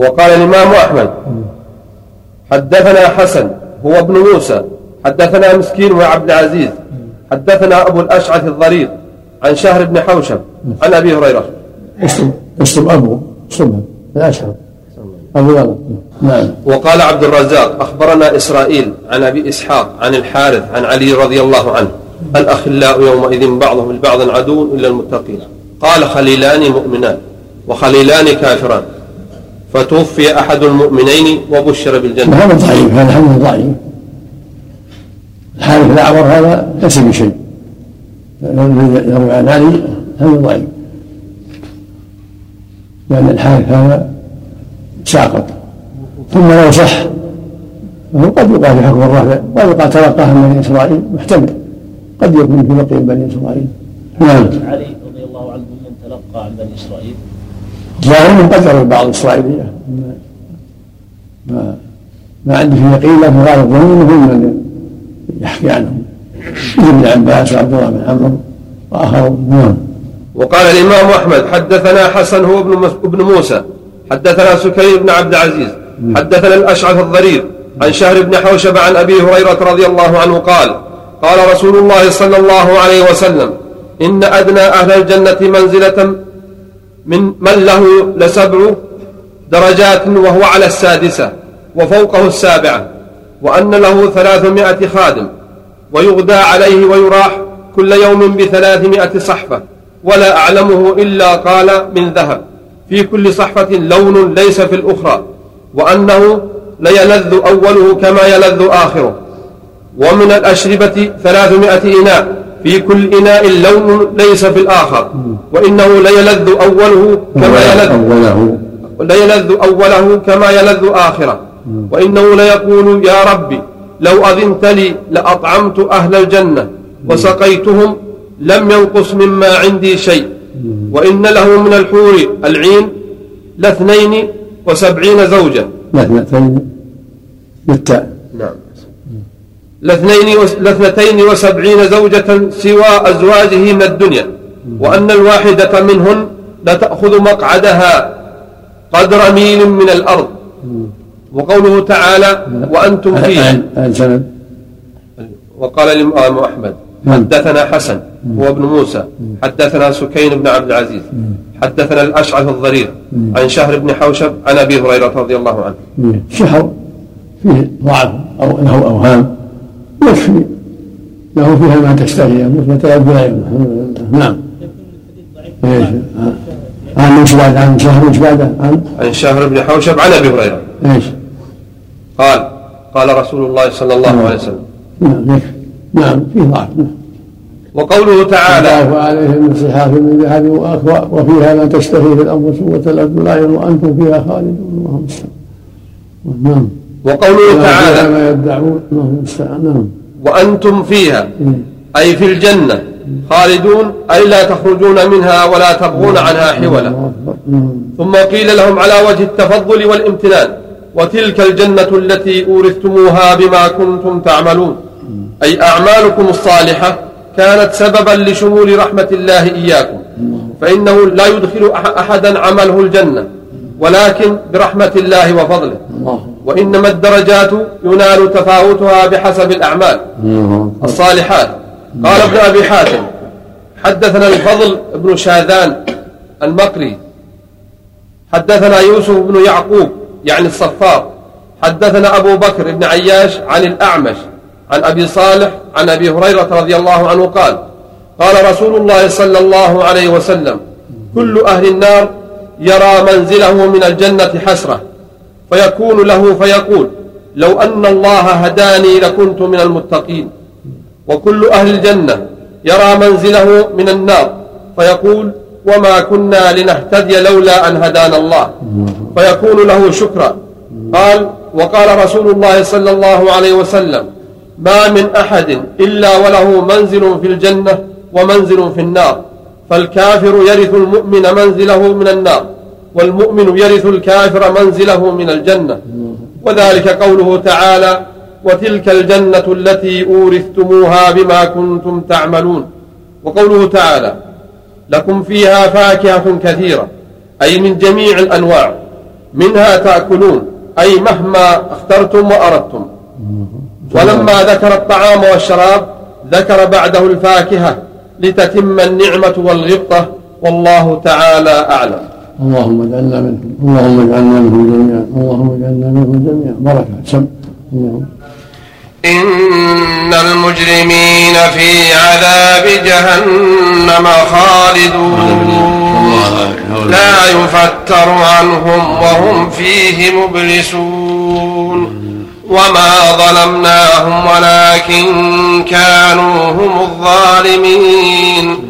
وقال الإمام أحمد حدثنا حسن هو ابن موسى حدثنا مسكين وعبد العزيز حدثنا أبو الأشعث الضرير عن شهر بن حوشب عن أبي هريرة. اسم أبو اسم الأشهر أبو غلط نعم. وقال عبد الرزاق أخبرنا إسرائيل عن أبي إسحاق عن الحارث عن علي رضي الله عنه الأخلاء يومئذ بعضهم لبعض عدو إلا المتقين. قال خليلان مؤمنان وخليلان كافران. فتوفي أحد المؤمنين وبشر بالجنة. هذا ضعيف هذا حديث ضعيف. الحارث الأعور هذا ليس بشيء. يروي عن علي هذا ضعيف. لأن الحارث هذا ساقط. ثم لو صح فهو قد يقال في حكم الرافع قد يقال تلقاها من بني إسرائيل محتمل. قد يكون في بقية بني إسرائيل. نعم. علي رضي الله عنه من تلقى عن بني إسرائيل. ظاهر قدر بعض الإسرائيلية ما ما عندي في يقين لكن غالب ظنون هم من يحكي عنهم. ابن عباس وعبد الله بن عمرو وآخرون. نعم. وقال الإمام أحمد حدثنا حسن هو ابن ابن موسى. حدثنا سكير بن عبد العزيز. حدثنا الأشعث الضرير عن شهر بن حوشب عن أبي هريرة رضي الله عنه قال قال رسول الله صلى الله عليه وسلم إن أدنى أهل الجنة منزلة من من له لسبع درجات وهو على السادسة وفوقه السابعة وأن له ثلاثمائة خادم ويغدى عليه ويراح كل يوم بثلاثمائة صحفة ولا أعلمه إلا قال من ذهب. في كل صحفة لون ليس في الأخرى وأنه ليلذ أوله كما يلذ آخره. ومن الأشربة ثلاثمائة إناء. في كل إناء لون ليس في الآخر. وإنه ليلذ أوله كما يلذ أوله. ليلذ أوله كما يلذ آخره. وإنه ليقول يا ربي لو أذنت لي لأطعمت أهل الجنة وسقيتهم لم ينقص مما عندي شيء. وإن له من الحور العين لاثنين وسبعين زوجة. لاثنتين بالتاء نعم. لاثنين لاثنتين وسبعين زوجة سوى أزواجه من الدنيا وأن الواحدة منهن لتأخذ مقعدها قدر ميل من الأرض. وقوله تعالى وأنتم فيه وقال الإمام أحمد حدثنا حسن هو ابن موسى. حدثنا سكين بن عبد العزيز. حدثنا الأشعث الضرير عن شهر بن حوشب عن أبي هريرة رضي الله عنه. شهر فيه ضعف أو له أوهام. يكفي له فيها ما تشتهي مثل نعم. إيش؟ عن بعد؟ عن شهر بعد؟ عن؟ عن شهر بن حوشب عن أبي هريرة. إيش؟ قال قال رسول الله صلى الله عليه وسلم. نعم نعم فيه ضعف. وقوله تعالى الله عليهم من صحاف من ذهب واكوى وفيها ما تشتهي في الأنفس وتلذ الاعين وأنتم فيها خالدون اللهم نعم. وقوله تعالى ما يدعون نعم. وأنتم فيها أي في الجنة خالدون أي لا تخرجون منها ولا تبغون عنها حولا. ثم قيل لهم على وجه التفضل والامتنان وتلك الجنة التي أورثتموها بما كنتم تعملون. أي أعمالكم الصالحة كانت سببا لشمول رحمة الله إياكم. فإنه لا يدخل أحدا عمله الجنة ولكن برحمة الله وفضله. وإنما الدرجات ينال تفاوتها بحسب الأعمال الصالحات. قال ابن أبي حاتم حدثنا الفضل بن شاذان المقري حدثنا يوسف بن يعقوب يعني الصفار حدثنا أبو بكر بن عياش عن الأعمش عن أبي صالح عن أبي هريرة رضي الله عنه قال قال رسول الله صلى الله عليه وسلم كل أهل النار يرى منزله من الجنة حسرة. فيكون له فيقول لو أن الله هداني لكنت من المتقين. وكل أهل الجنة يرى منزله من النار فيقول وما كنا لنهتدي لولا أن هدانا الله. فيكون له شكرا. قال وقال رسول الله صلى الله عليه وسلم ما من أحد إلا وله منزل في الجنة ومنزل في النار. فالكافر يرث المؤمن منزله من النار. والمؤمن يرث الكافر منزله من الجنة. وذلك قوله تعالى وتلك الجنة التي أورثتموها بما كنتم تعملون. وقوله تعالى لكم فيها فاكهة كثيرة أي من جميع الأنواع. منها تأكلون أي مهما اخترتم وأردتم. ولما ذكر الطعام والشراب ذكر بعده الفاكهة لتتم النعمة والغبطة. والله تعالى أعلم. اللهم اجعلنا منهم. اللهم اجعلنا منهم جميعا. اللهم اجعلنا منهم جميعا. بركة سم اللهم إن المجرمين في عذاب جهنم خالدون. لا يفتر عنهم وهم فيه مبلسون. وما ظلمناهم ولكن كانوا هم الظالمين.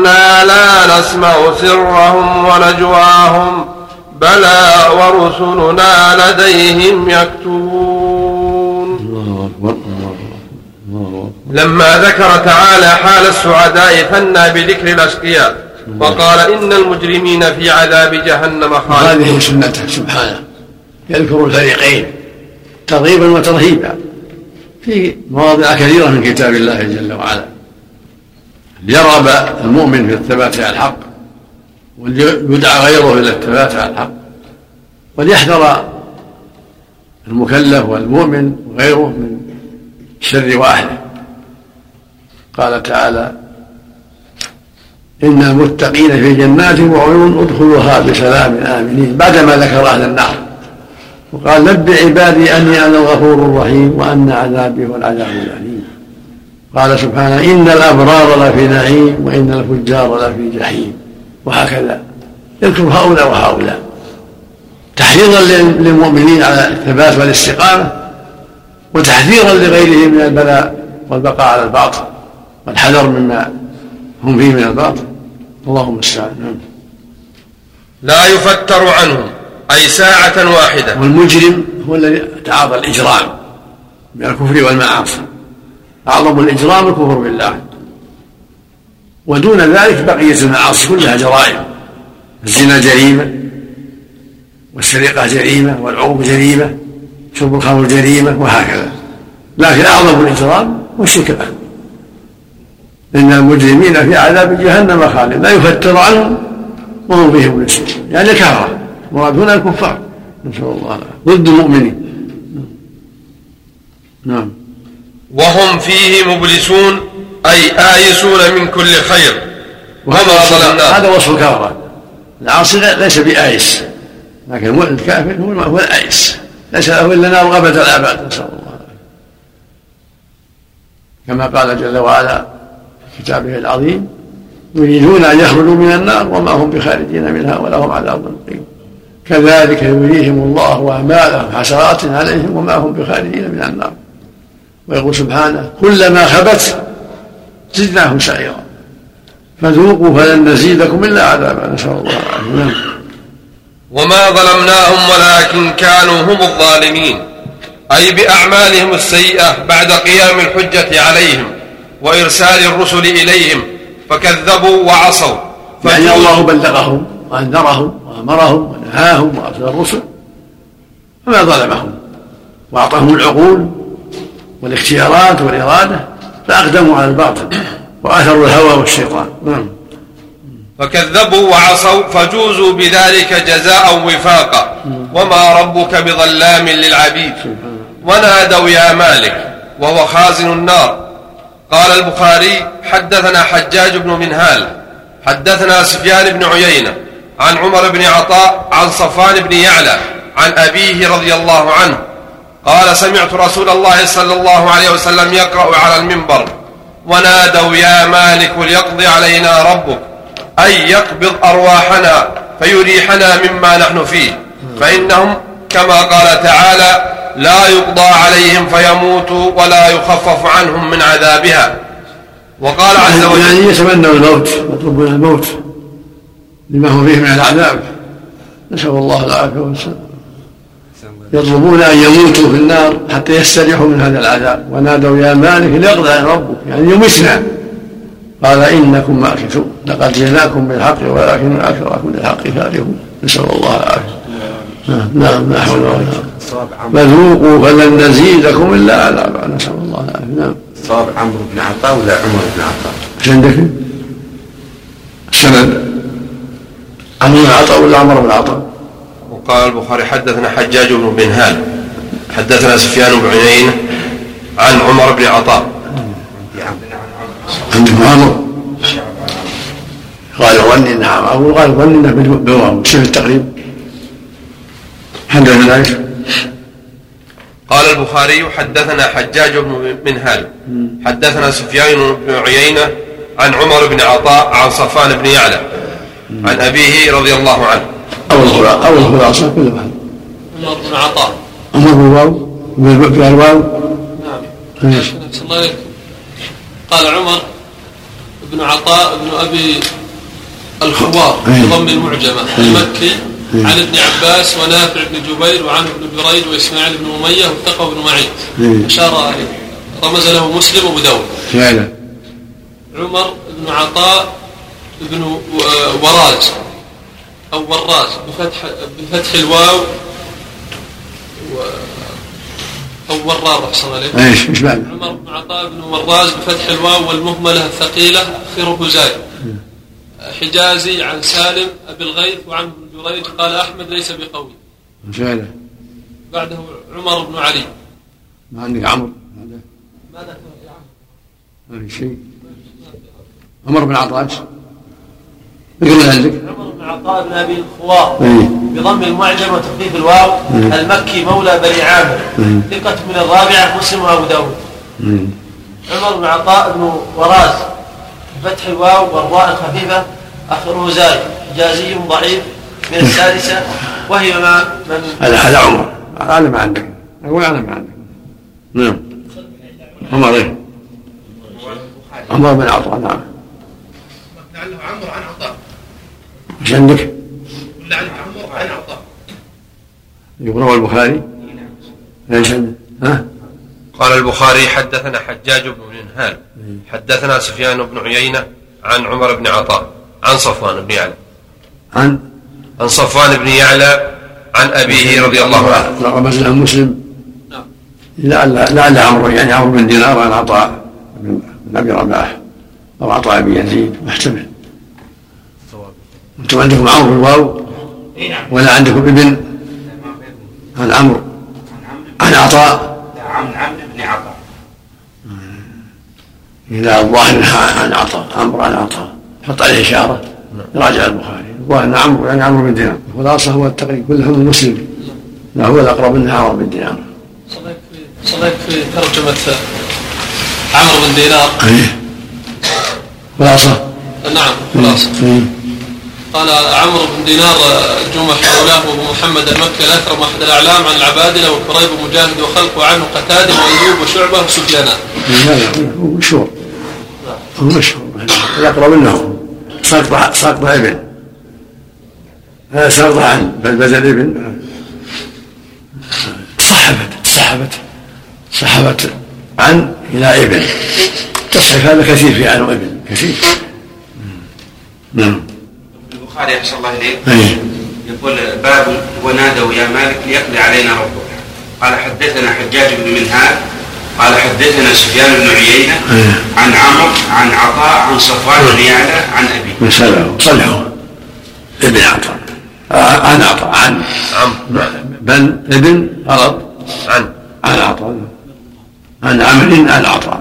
أنا لا نسمع سرهم ونجواهم بلى ورسلنا لديهم يكتبون. الله أكبر لما ذكر تعالى حال السعداء ثنى بذكر الأشقياء وقال إن المجرمين في عذاب جهنم خالدون. هذه سنته سبحانه. يذكر الفريقين ترغيبا وترهيبا في مواضع كثيرة من كتاب الله جل وعلا. ليرغب المؤمن في الثبات على الحق وليدعى غيره إلى الثبات على الحق وليحذر المكلف والمؤمن وغيره من الشر وأهله قال تعالى إن المتقين في جنات وعيون ادخلوها بسلام آمنين بعدما ذكر أهل النار. وقال نبئ عبادي أني أنا الغفور الرحيم وأن عذابي هو العذاب الأليم. قال سبحانه إن الأبرار لفي نعيم وإن الفجار لفي جحيم وهكذا. يذكر هؤلاء وهؤلاء. تحريضا للمؤمنين على الثبات والاستقامة وتحذيرا لغيرهم من البلاء والبقاء على الباطل والحذر مما هم فيه من الباطل. اللهم المستعان نعم. لا يفتر عنهم أي ساعة واحدة. والمجرم هو الذي تعاطى الإجرام من الكفر والمعاصي. أعظم الإجرام الكفر بالله. ودون ذلك بقية المعاصي كلها جرائم. الزنا جريمة والسرقة جريمة والعقوق جريمة شرب الخمر جريمة وهكذا. لكن أعظم الإجرام هو الشرك إن المجرمين في عذاب جهنم خالد لا يفتر عنهم وهم فيه يعني كفرة. المراد هنا الكفار. نسأل الله ضد المؤمنين. نعم. وهم فيه مبلسون أي آيسون من كل خير. وما ظلمناه هذا وصف الكفرة العاصي ليس بآيس لكن الكافر هو الآيس. ليس له إلا نار ابد الابد نسأل الله. كما قال جل وعلا في كتابه العظيم يريدون أن يخرجوا من النار وما هم بخارجين منها ولهم عذاب مقيم. كذلك يريهم الله اعمالهم حسرات عليهم وما هم بخارجين من النار. ويقول سبحانه كلما خبت زدناهم سعيرا. فذوقوا فلن نزيدكم إلا عذابا نسأل الله العافية. نعم. وما ظلمناهم ولكن كانوا هم الظالمين أي بأعمالهم السيئة بعد قيام الحجة عليهم وإرسال الرسل إليهم فكذبوا وعصوا. يعني الله بلغهم وأنذرهم وأمرهم ونهاهم وأرسل الرسل فما ظلمهم وأعطاهم العقول والاختيارات والإرادة فأقدموا على الباطل وأثروا الهوى والشيطان. نعم. فكذبوا وعصوا فجوزوا بذلك جزاء وفاقا. وما ربك بظلام للعبيد. ونادوا يا مالك وهو خازن النار. قال البخاري حدثنا حجاج بن منهال حدثنا سفيان بن عيينة عن عمر بن عطاء عن صفان بن يعلى عن أبيه رضي الله عنه قال سمعت رسول الله صلى الله عليه وسلم يقرأ على المنبر. ونادوا يا مالك ليقضي علينا ربك. أي يقبض أرواحنا فيريحنا مما نحن فيه. فإنهم كما قال تعالى لا يقضى عليهم فيموتوا ولا يخفف عنهم من عذابها. وقال عز وجل يعني يتمنوا الموت يطلبون الموت لما هو فيه من العذاب. نسأل الله العافية والسلام. يطلبون أن يموتوا في النار حتى يستريحوا من هذا العذاب. ونادوا يا مالك ليقضي عن ربك. يعني يمسنا. قال إنكم ماكثون. لقد جئناكم بالحق ولكن أكثركم للحق كارهون. نسأل الله العافية. نعم نعم لا حول ولا قوة. فذوقوا فلن نزيدكم إلا عذابا. نسأل الله العافية. نعم. صواب عمرو بن عطاء ولا عمر بن عطاء؟ إيش عندك؟ السند. عمرو بن عطاء ولا عمر بن عطاء؟ وقال البخاري حدثنا حجاج بن بنهال حدثنا سفيان بن عيينة عن عمر بن عطاء. عندكم عمرو قال ظني نعم أقول قال ظني انه بالواو شوف التقريب. حدثنا ذلك قال البخاري حدثنا حجاج بن منهال حدثنا سفيان بن عيينة عن عمر بن عطاء عن صفان بن يعلى عن أبيه رضي الله عنه. أول الخلاصة أول الخلاصة كل واحد عمر بن عطاء عمر بالواو بالواو نعم. أحسن الله قال عمر بن عطاء بن أبي الخوار بضم المعجمة المكي عن ابن عباس ونافع بن جبير وعن ابن بريد وإسماعيل بن أمية وثقه بن معين. أشار رمز له مسلم وأبو داود. فعلا. عمر بن عطاء بن وراز أو وراز بفتح بفتح الواو و أو ورار أحسن عليك. إيش إيش بعد؟ عمر بن عطاء بن وراز بفتح الواو والمهملة الثقيلة آخره زاي حجازي عن سالم أبي الغيث وعن ابن جريج قال أحمد ليس بقوي. فعلا بعده عمر بن علي. ما عندك عمرو ماذا ما في شيء؟ عمر بن عطاء. عندك عمر بن عطاء بن أبي الخوار إيه. بضم المعجم وتخفيف الواو. المكي مولى بني عامر. ثقة من الرابعة مسلم وأبو داود. عمر بن عطاء بن وراز. بفتح الواو والراء الخفيفة. آخره زاي. حجازي ضعيف. من السادسة. وهي ما من هذا هذا عمر. ما عندك. أقول أنا ما عندك. نعم. عمر إيه؟ عمر بن عطاء نعم لعله عمرو عن عطاء إيش عندك؟ لعله عمرو عن عطاء. يقرأ البخاري؟ إيش عندك؟ ها؟ قال البخاري حدثنا حجاج بن منهال حدثنا سفيان بن عيينة عن عمر بن عطاء عن صفوان بن يعلى. عن؟ عن صفوان بن يعلى عن أبيه رضي الله عنه. رمز له مسلم نعم. لعل لعل عمرو يعني عمرو بن دينار عن عطاء بن بن أبي رباح أو عطاء بن يزيد محتمل. أنتم عندكم عمرو بالواو ولا عندكم ابن؟ عن عمرو عن عطاء. عن عمرو بن عطاء إذا الظاهر عن عطاء. عمرو عن عطاء. حط عليه إشارة. راجع البخاري. الظاهر أن عمرو يعني عمرو بن دينار. الخلاصة هو التقريب. كلهم مسلم لا هو الأقرب منها عمرو بن دينار. صليت في ترجمة عمرو بن دينار. أيه. خلاصة؟ نعم خلاص أيه. قال عمرو بن دينار جمح مولاه أبو محمد المكي الاكرم أحد الأعلام عن العبادلة وكريب ومجاهد وخلق عنه قتاده وأيوب وشعبة وسفيان. لا لا هو مشهور هو مشهور الأقرب منه. سقط سقط ابن هذا سقط عن بل بدل ابن. تصحبت تصحبت سحبت عن إلى ابن. تصحف هذا كثير في عن وابن. كثير. نعم. البخاري أحسن الله إليك. أيه. يقول باب ونادوا يا مالك ليقضي علينا ربك. قال حدثنا حجاج بن منهال قال حدثنا سفيان بن عيينة. عن عمرو عن عطاء عن صفوان بن يعلى عن أبي. مسألة صلحوا ابن عطاء. آه، عن عطاء. عن. عم. بل ابن غلط عن. عن عطاء. عن عمرو عن عطاء.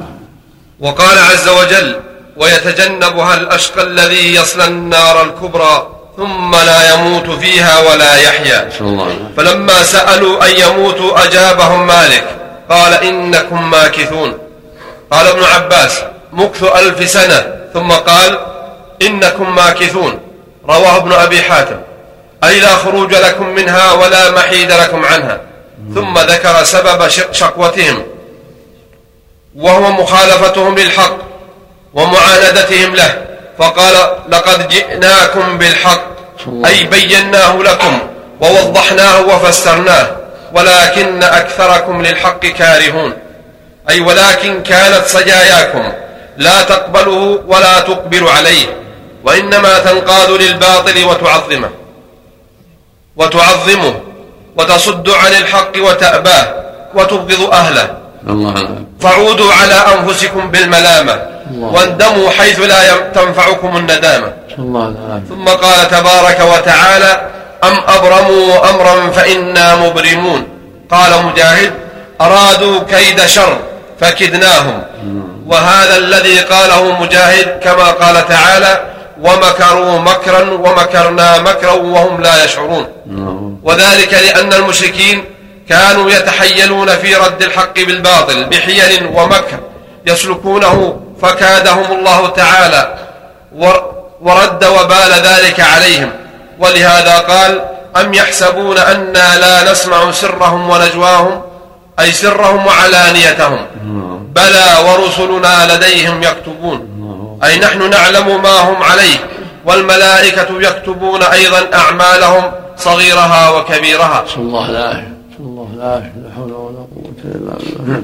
وقال عز وجل ويتجنبها الأشقى الذي يصلى النار الكبرى ثم لا يموت فيها ولا يحيا. فلما سألوا أن يموتوا أجابهم مالك قال إنكم ماكثون. قال ابن عباس مكث ألف سنة. ثم قال إنكم ماكثون. رواه ابن أبي حاتم. أي لا خروج لكم منها ولا محيد لكم عنها. ثم ذكر سبب شق- شقوتهم. وهو مخالفتهم للحق. ومعاندتهم له فقال لقد جئناكم بالحق أي بيناه لكم ووضحناه وفسرناه ولكن أكثركم للحق كارهون أي ولكن كانت سجاياكم لا تقبله ولا تقبل عليه وإنما تنقاد للباطل وتعظمه وتعظمه وتصد عن الحق وتأباه وتبغض أهله. الله فعودوا على أنفسكم بالملامة واندموا حيث لا تنفعكم الندامة. الله ثم قال تبارك وتعالى أم أبرموا أمرا فإنا مبرمون. قال مجاهد أرادوا كيد شر فكدناهم. وهذا الذي قاله مجاهد كما قال تعالى ومكروا مكرا ومكرنا مكرا وهم لا يشعرون. وذلك لأن المشركين كانوا يتحيلون في رد الحق بالباطل بحيل ومكر يسلكونه فكادهم الله تعالى ورد وبال ذلك عليهم. ولهذا قال أم يحسبون أنا لا نسمع سرهم ونجواهم أي سرهم وعلانيتهم. بلى ورسلنا لديهم يكتبون. أي نحن نعلم ما هم عليه والملائكة يكتبون أيضا أعمالهم صغيرها وكبيرها. صلى الله العافية صلى الله لا حول ولا قوة إلا بالله.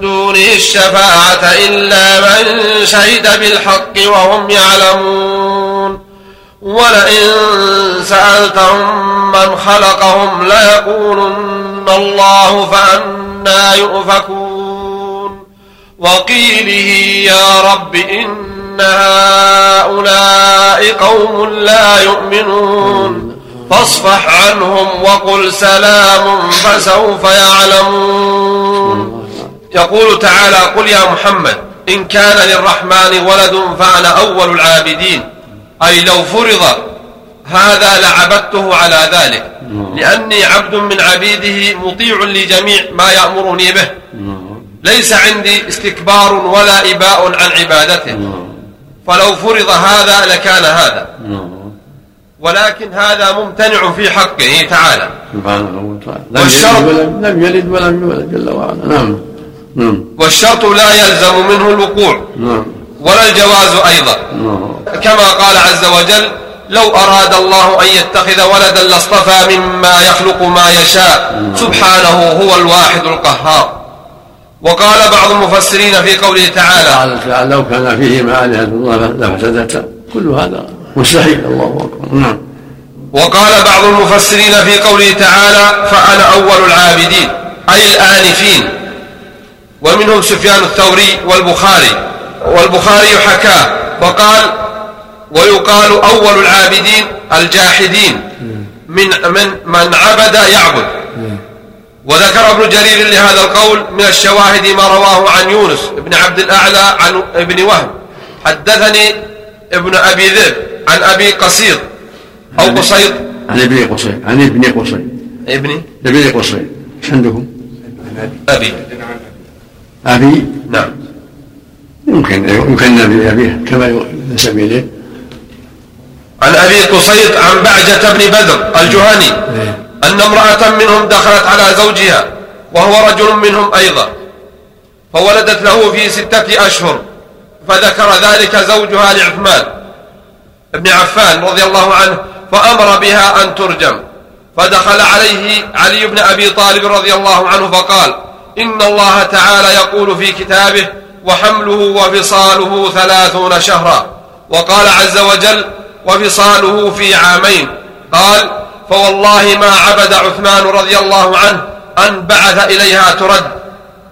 دونه الشفاعة إلا من شهد بالحق وهم يعلمون. ولئن سألتهم من خلقهم ليقولن الله فأنا يؤفكون. وقيله يا رب إن هؤلاء قوم لا يؤمنون. فاصفح عنهم وقل سلام فسوف يعلمون. يقول تعالى قل يا محمد إن كان للرحمن ولد فأنا أول العابدين. أي لو فرض هذا لعبدته على ذلك. لأني عبد من عبيده مطيع لجميع ما يأمرني به. ليس عندي استكبار ولا إباء عن عبادته. فلو فرض هذا لكان هذا. ولكن هذا ممتنع في حقه تعالى. سبحانه وتعالى. لم يلد ولم يولد جل وعلا. نعم. نعم. والشرط لا يلزم منه الوقوع. نعم. ولا الجواز أيضا. نعم. كما قال عز وجل لو أراد الله أن يتخذ ولدا لاصطفى مما يخلق ما يشاء. سبحانه هو الواحد القهار. وقال بعض المفسرين في قوله تعالى قال لو كان فيهما آلهة الله لفسدتا. كل هذا مستحيل. الله أكبر. نعم. وقال بعض المفسرين في قوله تعالى فأنا أول العابدين أي الآنفين. ومنهم سفيان الثوري والبخاري والبخاري حكاه وقال ويقال أول العابدين الجاحدين من من من عبد يعبد. وذكر ابن جرير لهذا القول من الشواهد ما رواه عن يونس بن عبد الأعلى عن ابن وهب. حدثني ابن أبي ذئب عن أبي قصير أو قصير. عن ابن قصير عن ابن قصير. ابن؟ ابن قصير. إيش عندكم؟ أبي. أبي؟ نعم. يمكن يمكن بأبيه كما ينسب إليه. عن أبي قصيد عن بعجة بن بدر الجهني إيه. أن امرأة منهم دخلت على زوجها وهو رجل منهم أيضا فولدت له في ستة أشهر فذكر ذلك زوجها لعثمان بن عفان رضي الله عنه فأمر بها أن ترجم فدخل عليه علي بن أبي طالب رضي الله عنه فقال إن الله تعالى يقول في كتابه وحمله وفصاله ثلاثون شهرا. وقال عز وجل وفصاله في عامين. قال فوالله ما عبد عثمان رضي الله عنه أن بعث إليها ترد.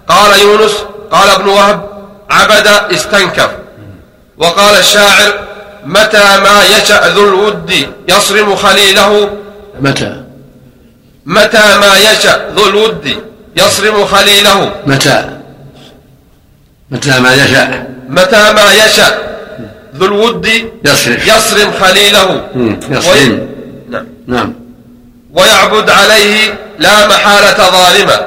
قال يونس قال ابن وهب عبد استنكف. وقال الشاعر متى ما يشأ ذو الود يصرم خليله؟ متى؟ متى ما يشأ ذو الود يصرم خليله. متى؟ متى ما يشاء. متى ما يشأ ذو الود يصرف. يصرم خليله. يصرم نعم. نعم. ويعبد عليه لا محالة ظالما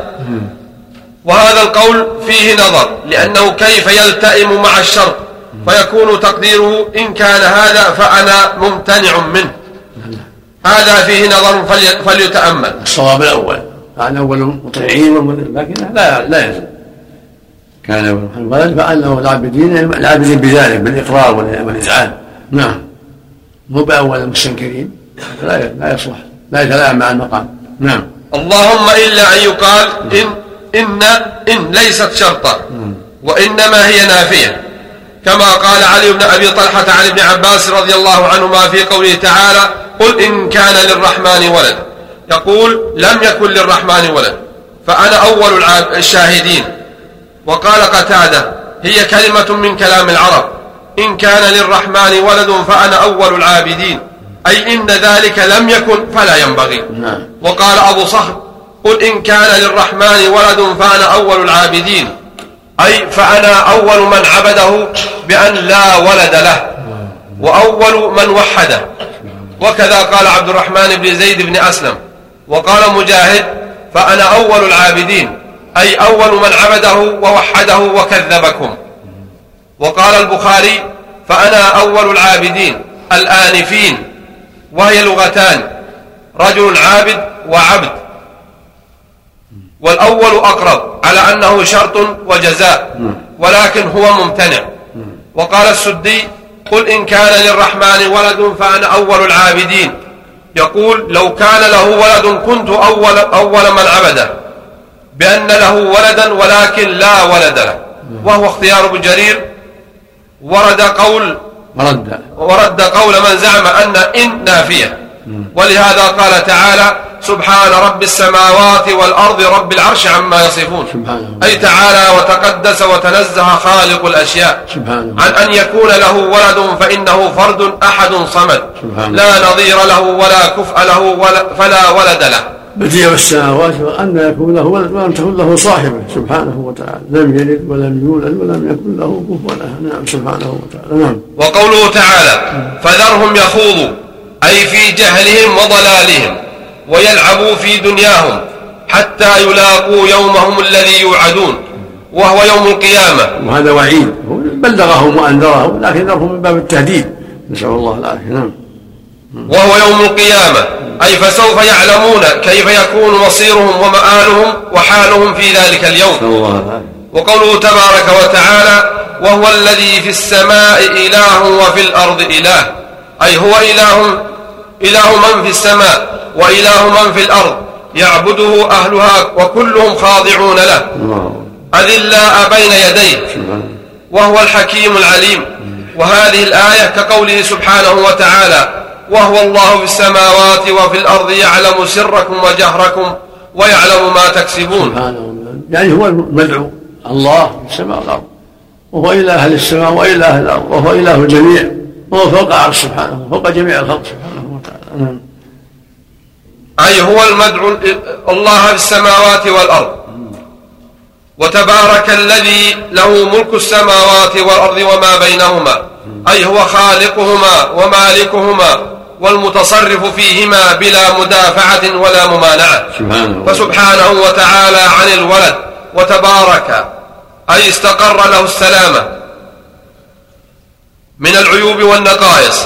وهذا القول فيه نظر لأنه كيف يلتئم مع الشرط فيكون تقديره إن كان هذا فأنا ممتنع منه. هذا فيه نظر فلي- فليتأمل. الصواب الأول. كان اول مطيعين لكن لا لا يلزم كان اول الولد فانه العابدين العابدين بذلك بالإقرار وال- والاذعان نعم. مو باول المستنكرين لا لا يصلح. لا يتلائم مع المقام. نعم. اللهم إلا أن يقال إن إن إن ليست شرطا وإنما هي نافية. كما قال علي بن أبي طلحة عن ابن عباس رضي الله عنهما في قوله تعالى قل إن كان للرحمن ولد. يقول لم يكن للرحمن ولد فأنا أول الشاهدين. وقال قتادة هي كلمة من كلام العرب إن كان للرحمن ولد فأنا أول العابدين أي إن ذلك لم يكن فلا ينبغي. نعم. وقال أبو صخر قل إن كان للرحمن ولد فأنا أول العابدين أي فأنا أول من عبده بأن لا ولد له وأول من وحده. وكذا قال عبد الرحمن بن زيد بن أسلم. وقال مجاهد فأنا أول العابدين أي أول من عبده ووحده وكذبكم. وقال البخاري فأنا أول العابدين الآنفين وهي لغتان رجل عابد وعبد. والأول أقرب على أنه شرط وجزاء ولكن هو ممتنع. وقال السدي قل إن كان للرحمن ولد فأنا أول العابدين. يقول لو كان له ولد كنت أول, أول من عبده بأن له ولدا ولكن لا ولد له. وهو اختيار ابن جرير. ورد قول ورد. ورد قول من زعم أن إن نافية. ولهذا قال تعالى سبحان رب السماوات والأرض رب العرش عما يصفون. سبحانه أي تعالى وتقدس وتنزه خالق الأشياء. سبحانه عن أن يكون له ولد فإنه فرد أحد صمد. سبحانه. لا نظير له ولا كفء له ولا فلا ولد له. بديع السماوات وأن يكون له ولد ولم تكن له صاحبة. سبحانه وتعالى. لم يلد ولم يولد ولم يكن له كفوا له نعم سبحانه وتعالى. نعم. وقوله تعالى فذرهم يخوضوا. أي في جهلهم وضلالهم ويلعبوا في دنياهم حتى يلاقوا يومهم الذي يوعدون وهو يوم القيامة. وهذا وعيد. بلغهم وأنذرهم لكن ذرهم من باب التهديد. نسأل الله العافية. نعم. وهو يوم القيامة. أي فسوف يعلمون كيف يكون مصيرهم ومآلهم وحالهم في ذلك اليوم. الله وقوله تبارك وتعالى وهو الذي في السماء إله وفي الأرض إله. أي هو إله إله من في السماء وإله من في الأرض يعبده أهلها وكلهم خاضعون له. الله أذلاء بين يديه. وهو الحكيم العليم. وهذه الآية كقوله سبحانه وتعالى وهو الله في السماوات وفي الأرض يعلم سركم وجهركم ويعلم ما تكسبون. سبحانه يعني هو المدعو. الله في السماء والأرض. وهو إله أهل السماء وإله الأرض. وهو إله الجميع. وهو فوق عرش سبحانه فوق جميع الخلق سبحانه وتعالى. نعم. أي هو المدعو الله في السماوات والأرض. وتبارك الذي له ملك السماوات والأرض وما بينهما. أي هو خالقهما ومالكهما والمتصرف فيهما بلا مدافعة ولا ممانعة. سبحانه فسبحانه وتعالى عن الولد وتبارك. أي استقر له السلامة. من العيوب والنقائص.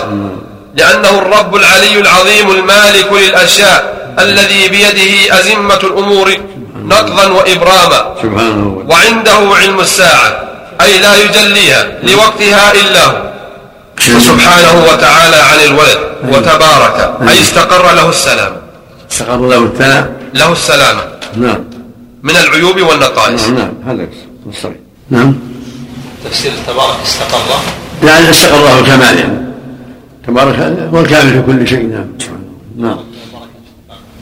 لأنه الرب العلي العظيم المالك للأشياء الذي بيده أزمة الأمور نقضا وإبراما. سبحانه وتعالى. وعنده علم الساعة أي لا يجليها لوقتها إلا هو. سبحانه وتعالى عن الولد وتبارك. أي. استقر له السلام. استقر له الثناء له السلامة. نعم. من العيوب والنقائص. نعم نعم هذا الصحيح نعم. تفسير تبارك استقر. يعني الكمال يعني. تبارك هو الكامل في كل شيء نعم. نعم.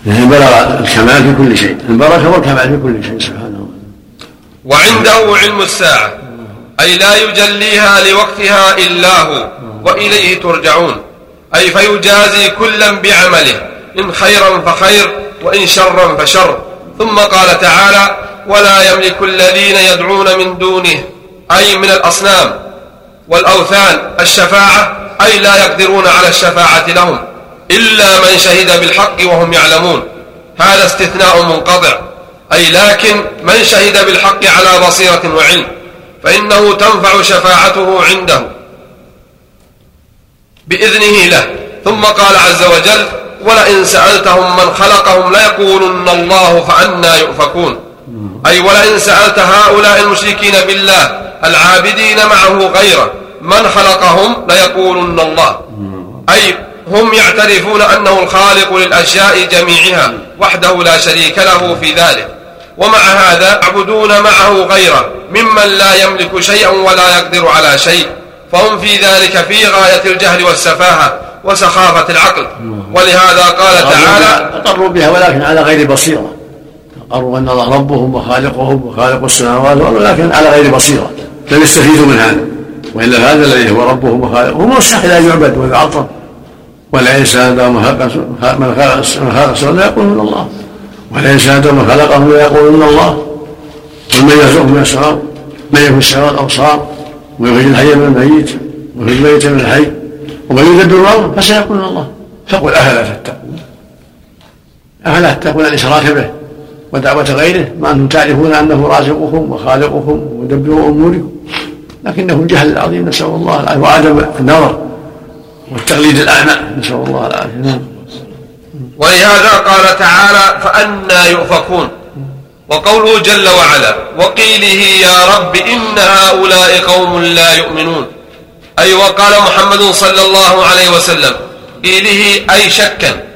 يعني بلغ الكمال في كل شيء. البركة والكمال في كل شيء سبحانه وعنده علم الساعة أي لا يجليها لوقتها إلا هو وإليه ترجعون. أي فيجازي كلا بعمله إن خيرا فخير وإن شرا فشر. ثم قال تعالى ولا يملك الذين يدعون من دونه أي من الأصنام والأوثان الشفاعة أي لا يقدرون على الشفاعة لهم إلا من شهد بالحق وهم يعلمون. هذا استثناء منقطع. أي لكن من شهد بالحق على بصيرة وعلم فإنه تنفع شفاعته عنده. بإذنه له. ثم قال عز وجل ولئن سألتهم من خلقهم ليقولن الله فأنا يؤفكون. أي ولئن سألت هؤلاء المشركين بالله العابدين معه غيره. من خلقهم ليقولن الله. أي هم يعترفون أنه الخالق للأشياء جميعها وحده لا شريك له في ذلك. ومع هذا يعبدون معه غيره. ممن لا يملك شيئا ولا يقدر على شيء. فهم في ذلك في غاية الجهل والسفاهة وسخافة العقل. ولهذا قال تعالى أقروا بها ولكن على غير بصيرة. أقروا أن الله ربهم وخالقهم وخالق السماوات والأرض ولكن على غير بصيرة. لم يستفيدوا من هذا وإلا هذا الذي هو ربهم وخالقهم مستحيل أن يعبد ويعظم والإنسان من خلق من السماوات لا يقولون الله. والإنسان من خلقهم لا يقولون الله. قل من يرزقكم من السماء من يكون السماء الأبصار ويخرج الحي من الميت ويخرج الميت من الحي ومن يدبر الأمر فسيقولون الله. فقل أفلا تتقون؟ أفلا تتقون الإشراك به؟ ودعوة غيره مع أنتم تعرفون أنه رازقكم وخالقكم ومدبر أموركم لكنه الجهل العظيم نسأل الله العافية وعدم النظر والتقليد الأعمى نسأل الله العافية. نعم. ولهذا قال تعالى فأنا يؤفكون وقوله جل وعلا وقيله يا رب إن هؤلاء قوم لا يؤمنون أي وقال محمد صلى الله عليه وسلم قيله أي شكا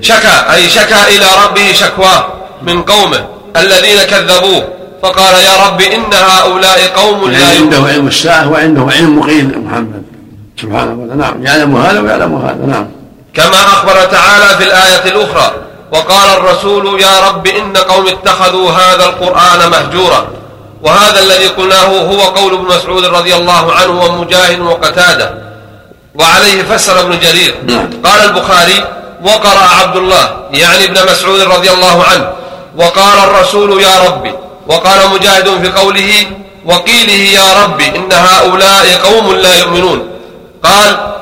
شكا أي شكا إلى ربه شكواه من قومه. الذين كذبوه. فقال يا رب إن هؤلاء قوم لا يعني عنده علم الساعة وعنده علم مقيل محمد. سبحانه وتعالى. نعم. يعلم هذا ويعلم هذا. نعم. كما أخبر تعالى في الآية الأخرى وقال الرسول يا رب إن قوم اتخذوا هذا القرآن مهجورا. وهذا الذي قلناه هو قول ابن مسعود رضي الله عنه ومجاهد وقتاده. وعليه فسر ابن جرير. نعم. قال البخاري وقرأ عبد الله يعني ابن مسعود رضي الله عنه وقال الرسول يا ربي وقال مجاهد في قوله وقيله يا ربي إن هؤلاء قوم لا يؤمنون. قال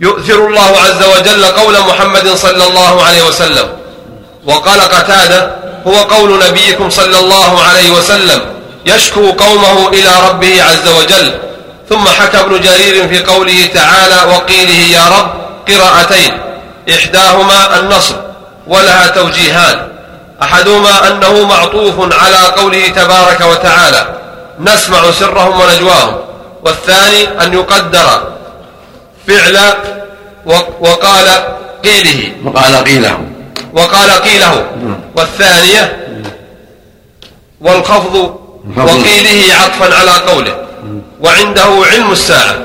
يؤثر الله عز وجل قول محمد صلى الله عليه وسلم. وقال قتادة هو قول نبيكم صلى الله عليه وسلم يشكو قومه إلى ربه عز وجل. ثم حكى ابن جرير في قوله تعالى وقيله يا رب قراءتين. إحداهما النصر ولها توجيهان أحدهما أنه معطوف على قوله تبارك وتعالى نسمع سرهم ونجواهم والثاني أن يقدر فعل وقال قيله. وقال قيله. وقال قيله. والثانية والخفض وقيله عطفا على قوله وعنده علم الساعة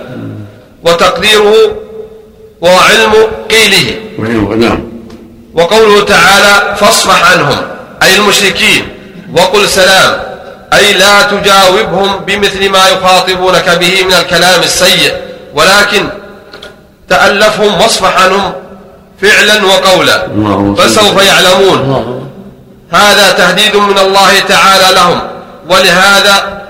وتقديره وعلم قيله. نعم. وقوله تعالى فاصفح عنهم أي المشركين وقل سلام أي لا تجاوبهم بمثل ما يخاطبونك به من الكلام السيء ولكن تألفهم واصفح عنهم فعلا وقولا فسوف يعلمون. هذا تهديد من الله تعالى لهم ولهذا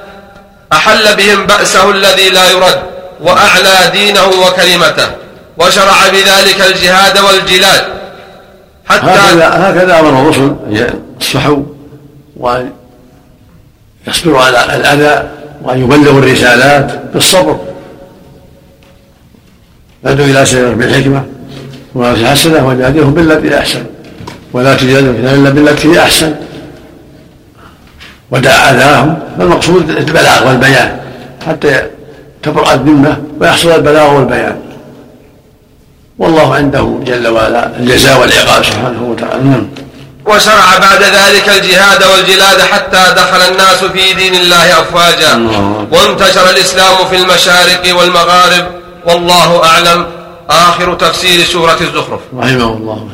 أحل بهم بأسه الذي لا يرد وأعلى دينه وكلمته. وشرع بذلك الجهاد والجلاد حتى هكذا هكذا أمر الرسل أن يصفحوا وأن يصبروا على الأذى وأن يبلغوا الرسالات بالصبر. فادعوا إلى سبيل بالحكمة وما حسنة وجادلهم بالتي أحسن. ولا تجادلوا إلا بالتي هي أحسن. ودع أذاهم فالمقصود البلاغ والبيان حتى تبرأ الذمة ويحصل البلاغ والبيان. والله عنده جل وعلا الجزاء والعقاب سبحانه وتعالى. نعم. وشرع بعد ذلك الجهاد والجلاد حتى دخل الناس في دين الله أفواجا. الله. وانتشر الإسلام في المشارق والمغارب. والله أعلم. آخر تفسير سورة الزخرف. رحمه الله.